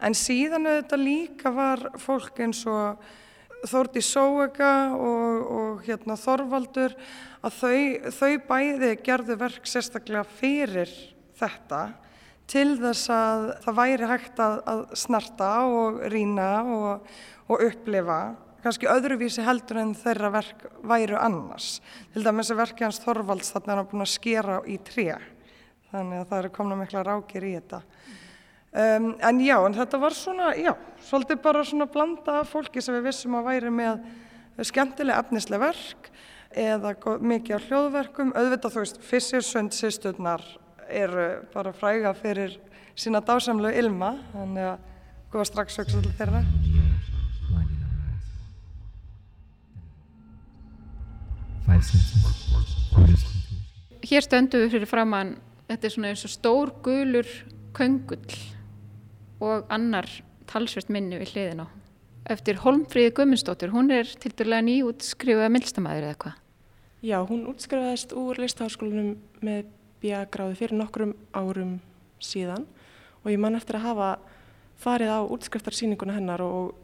En síðan auðvitað líka var fólk eins og Þórti Sóega og, og hérna, Þorvaldur að þau, þau bæði gerðu verk sérstaklega fyrir þetta til þess að það væri hægt að, að snarta og rína og, og upplifa kannski öðruvísi heldur en þeirra verk væru annars. Til dæmis að verki hans Þorvalds þarna er hann búin að skera í tré þannig að það eru komna mikla rákir í þetta. Um, en já, en þetta var svona, já, svolítið bara svona blanda fólki sem við vissum að væri með skemmtilega efnislega verk eða mikið á hljóðverkum. Auðvitað þú veist, Fissersund sýsturnar eru bara fræga fyrir sína dásamlu ilma, þannig að góða strax hugsa til þeirra. Hér stöndum við fyrir framann, þetta er svona eins og stór gulur köngull og annar talsvert minni við hliðin á. Eftir Holmfríði Guðmundsdóttur, hún er til dærulega nýjútskrifaða milstamæður eða hvað? Já, hún útskrifaðist úr listaháskólanum með bíagráði fyrir nokkrum árum síðan og ég man eftir að hafa farið á útskriftarsýninguna hennar og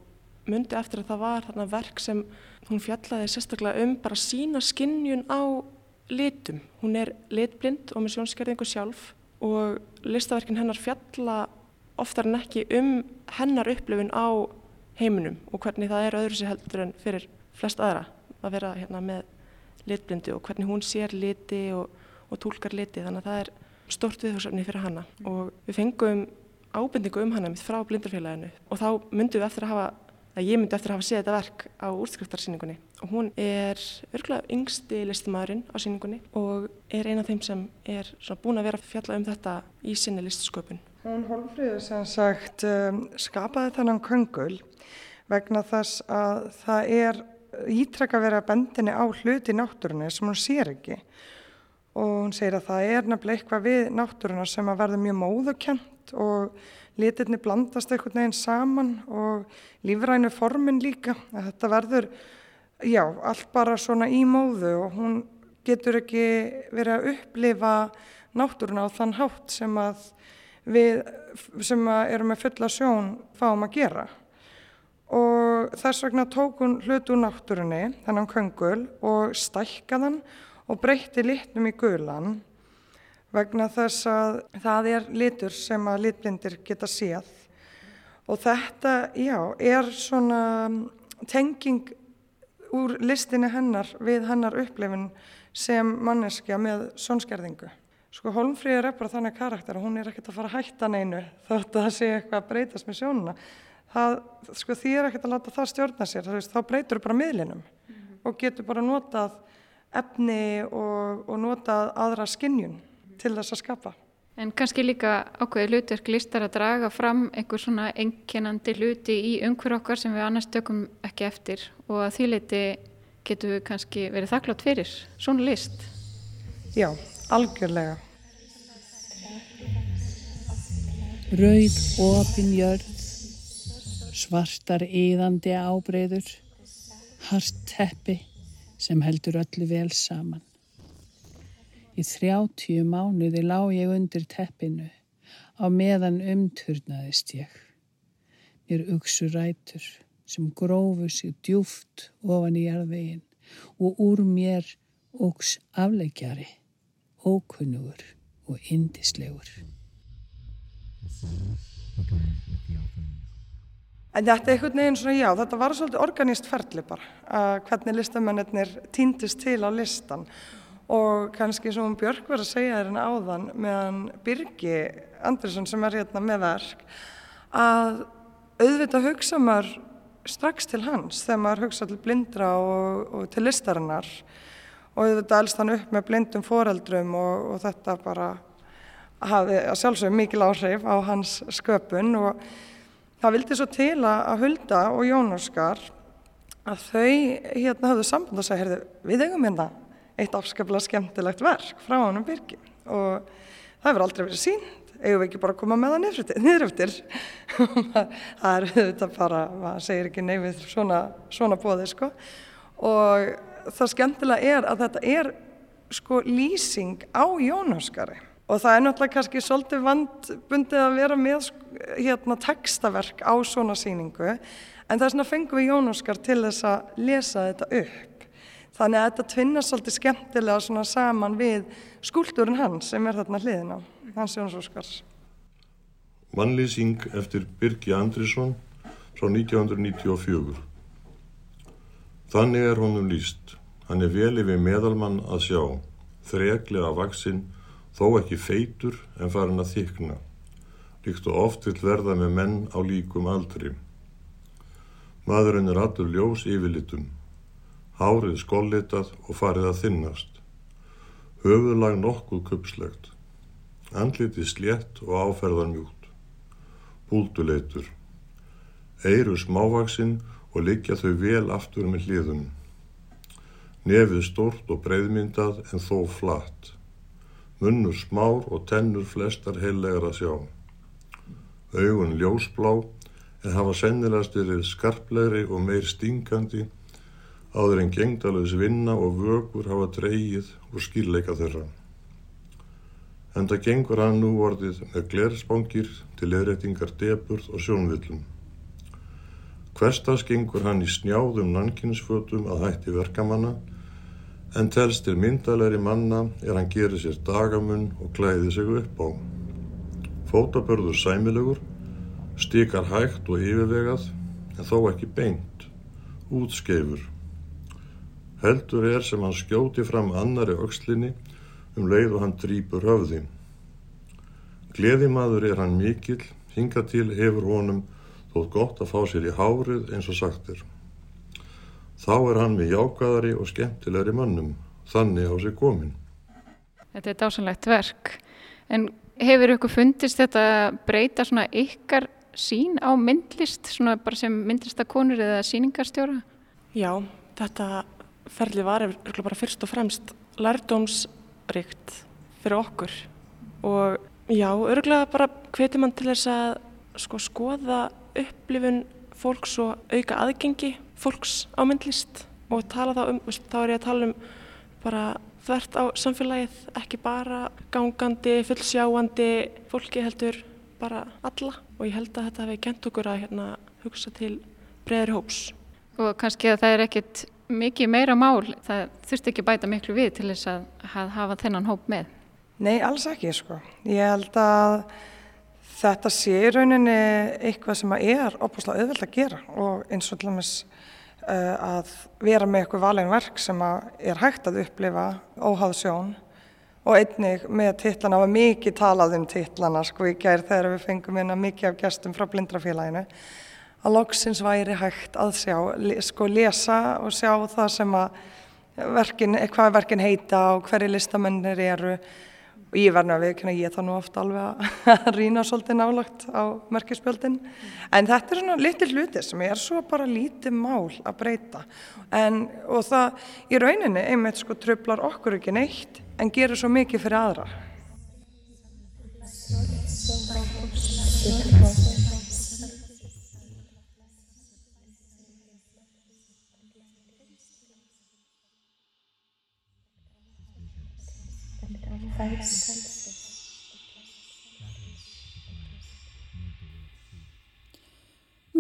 myndi eftir að það var þarna verk sem hún fjallaði sérstaklega um bara sína skinnjun á litum. Hún er litblind og með sjónskerðingu sjálf og listaverkin hennar fjalla oftar en ekki um hennar upplifun á heiminum og hvernig það er öðru sér heldur en fyrir flest aðra að vera hérna með litblindu og hvernig hún sér liti og, og tólkar liti þannig að það er stort viðhórsefni fyrir hanna og við fengum ábendingu um hana frá blindarfélaginu og þá myndum við eftir að hafa að ég myndi eftir að hafa séð þetta verk á úrskriftarsýningunni og hún er örgulega yngsti listamæðurinn á sýningunni og er eina af þeim sem er búin að vera að fjalla um þetta í sinni listsköpun. Hún Holmfríður sem sagt um, skapaði þennan köngul vegna þess að það er ítrekka verið að bendinni á hluti náttúrunni sem hún sér ekki og hún segir að það er nefnilega eitthvað við náttúruna sem að verða mjög móðukent og litirni blandast einhvern veginn saman og lífrænu formin líka. Þetta verður, já, allt bara svona í móðu og hún getur ekki verið að upplifa náttúruna á þann hátt sem að við sem að erum með fulla sjón fáum að gera. Og þess vegna tók hún hlut úr náttúrunni, þennan köngul og stækkaðan og breytti litnum í gulan vegna þess að það er litur sem að litblindir geta séð og þetta, já, er svona tenging úr listinni hennar við hennar upplifin sem manneskja með svonskerðingu. Sko Holmfríður er bara þannig karakter og hún er ekkert að fara að hætta neinu þótt að það sé eitthvað að breytast með sjónuna það, sko því er ekkert að láta það stjórna sér, þá breytur bara miðlinum mm -hmm. og getur bara notað efni og, og notað aðra skinnjun til þess að skapa. En kannski líka ákveði hlutverk listar að draga fram einhver svona enginandi hluti í umhver okkar sem við annars tökum ekki eftir og að því leiti getur við kannski verið þakklátt fyrir svona list. Já, algjörlega. Rauð opin jörð svartar íðandi ábreyður, hart teppi sem heldur öllu vel saman. Í þrjáttíu mánuði lág ég undir teppinu, á meðan umturnaðist ég. Mér uksu rætur sem grófu sig djúft ofan í jarðvegin og úr mér óks afleikjari, ókunnugur og indislegur. En þetta er einhvern veginn svona, já, þetta var svolítið organíst ferli bara, uh, hvernig listamennir týndist til á listan. Og kannski sem um Björk verið að segja þér hérna áðan meðan Birgi Andersson sem er hérna með verk, að auðvitað hugsa maður strax til hans þegar maður hugsa til blindra og, og til listarinnar. Og auðvitað elst hann upp með blindum foreldrum og, og þetta bara hafi að sjálfsögum mikil áhrif á hans sköpun. Og Það vildi svo til að Hulda og Jón Óskar að þau hérna hafðu samband og heyrðu, við eigum hérna eitt afskaplega skemmtilegt verk frá honum Birgi. Og það hefur aldrei verið sínt, eigum við ekki bara að koma með það niður eftir. það er þetta bara, maður segir ekki neyfið svona, svona bóði sko. Og það skemmtilega er að þetta er sko lýsing á Jón Óskari og það er náttúrulega kannski svolítið vandbundið að vera með hérna textaverk á svona síningu en það er svona fengum við Jón Óskar til þess að lesa þetta upp. Þannig að þetta tvinnast svolítið skemmtilega saman við skúltúrin hans sem er þarna hliðin á hans Jóns Óskars. Mannlýsing eftir Birgi Andrisson frá 1994 Þannig er honum líst hann er vel yfir meðalmann að sjá þreglega vaksinn þó ekki feitur en farin að þykna, líkt og oft vill verða með menn á líkum aldri. Maðurinn er allur ljós yfirlitum, hárið skollitað og farið að þinnast, höfuðlag nokkuð kupslegt, andliti slétt og áferðan mjút, búlduleitur, eiru smávaksinn og liggja þau vel aftur með hliðum, nefið stort og breyðmyndað en þó flatt, munnur smár og tennur flestar heillegar að sjá. Augun ljósblá en hafa sennilegast verið skarplegri og meir stingandi áður en gengdalöðs vinna og vögur hafa dreyið og skilleika þeirra. En það gengur hann nú orðið með glerspangir til eðrættingar deburð og sjónvillum. Hverstast gengur hann í snjáðum nankinsfötum að hætti verkamanna en telst til myndalegri manna er hann gerir sér dagamunn og klæði sig upp á. Fótabörður sæmilegur, stikar hægt og yfirvegað en þó ekki beint, útskeifur. Heldur er sem hann skjóti fram annari aukslinni um leið og hann drýpur höfði. Gleðimaður er hann mikill, hinga til hefur honum þótt gott að fá sér í hárið eins og sagt er. Þá er hann með jákvæðari og skemmtilegri mannum, þannig á sig komin. Þetta er dásanlegt verk, en hefur ykkur fundist þetta breyta svona ykkar sín á myndlist, svona bara sem myndlistakonur eða síningarstjóra? Já, þetta ferli var bara fyrst og fremst lærdómsrikt fyrir okkur og já, örgulega bara hvetir mann til þess að sko skoða upplifun fólks og auka aðgengi fólks á myndlist og tala þá um, þá er ég að tala um bara þvert á samfélagið, ekki bara gangandi, fullsjáandi fólki heldur bara alla og ég held að þetta hefði gent okkur að hérna, hugsa til breyðri hóps. Og kannski að það er ekkit mikið meira mál, það þurft ekki bæta miklu við til þess að hafa þennan hóp með? Nei, alls ekki sko. Ég held að þetta sé í rauninni eitthvað sem er opuslega auðvelt að gera og eins og til dæmis uh, að vera með eitthvað valin verk sem er hægt að upplifa óháð sjón og einnig með tillana, það var mikið talað um tillana sko í gær þegar við fengum hérna mikið af gestum frá blindrafélaginu að loksins væri hægt að sjá, sko lesa og sjá það sem að verkin, hvað verkin heita og hverju listamennir eru og ég verði að viðkynna, ég það nú ofta alveg að rýna svolítið nálagt á merkespjöldin, en þetta er svona litil hluti sem er svo bara lítið mál að breyta en, og það í rauninni einmitt sko tröflar okkur ekki neitt en gerur svo mikið fyrir aðra.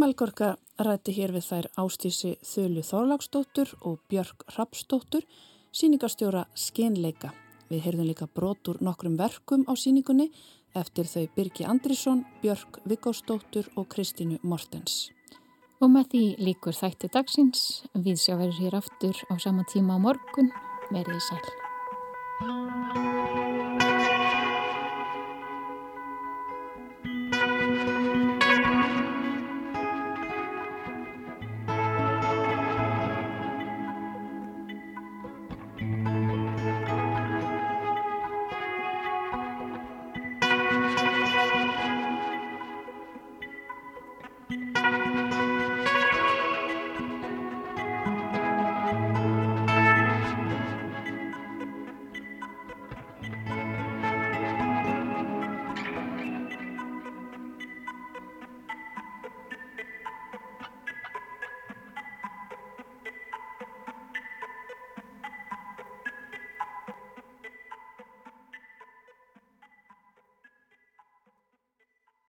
Melgorka rætti hér við þær ástísi Þölu Þorláksdóttur og Björg Rapsdóttur, síningarstjóra Skenleika. Við heyrðum líka brotur nokkrum verkum á síningunni eftir þau Birgi Andrisson, Björg Vigósdóttur og Kristínu Mortens. Og með því líkur þætti dagsins, við sjá verður hér aftur á sama tíma á morgun, verið sæl.